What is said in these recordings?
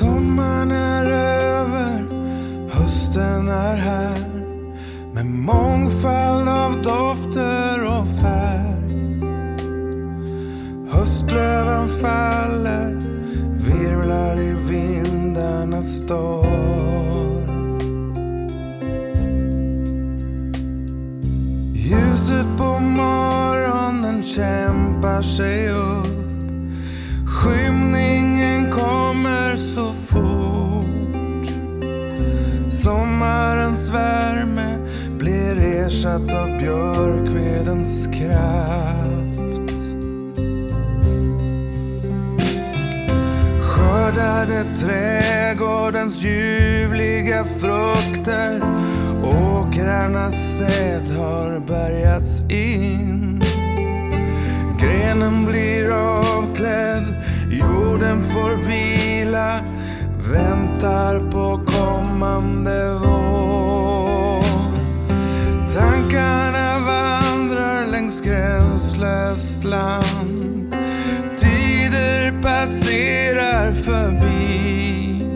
Sommaren är över, hösten är här med mångfald av dofter och färg. Höstlöven faller, virvlar i vindarnas storm. Ljuset på morgonen kämpar sig upp. Skym Sommarens värme blir ersatt av björkvedens kraft. Skördade trädgårdens ljuvliga frukter Åkrarnas säd har bärgats in Grenen blir avklädd, jorden får vila Väntar på kommande gränslöst land. Tider passerar förbi.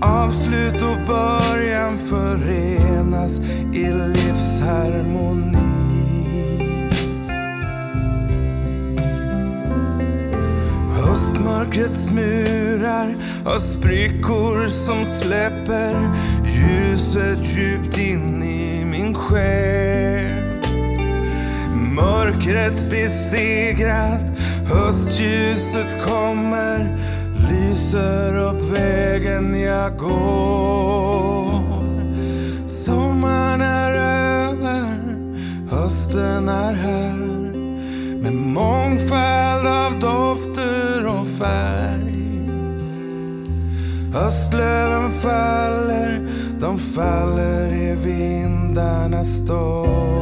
Avslut och början förenas i livsharmoni. Höstmörkrets murar har sprickor som släpper ljuset djupt in i min själ. Mörkret besegrat, höstljuset kommer lyser upp vägen jag går. Sommaren är över, hösten är här med mångfald av dofter och färg. Höstlöven faller, de faller i vindarnas storm.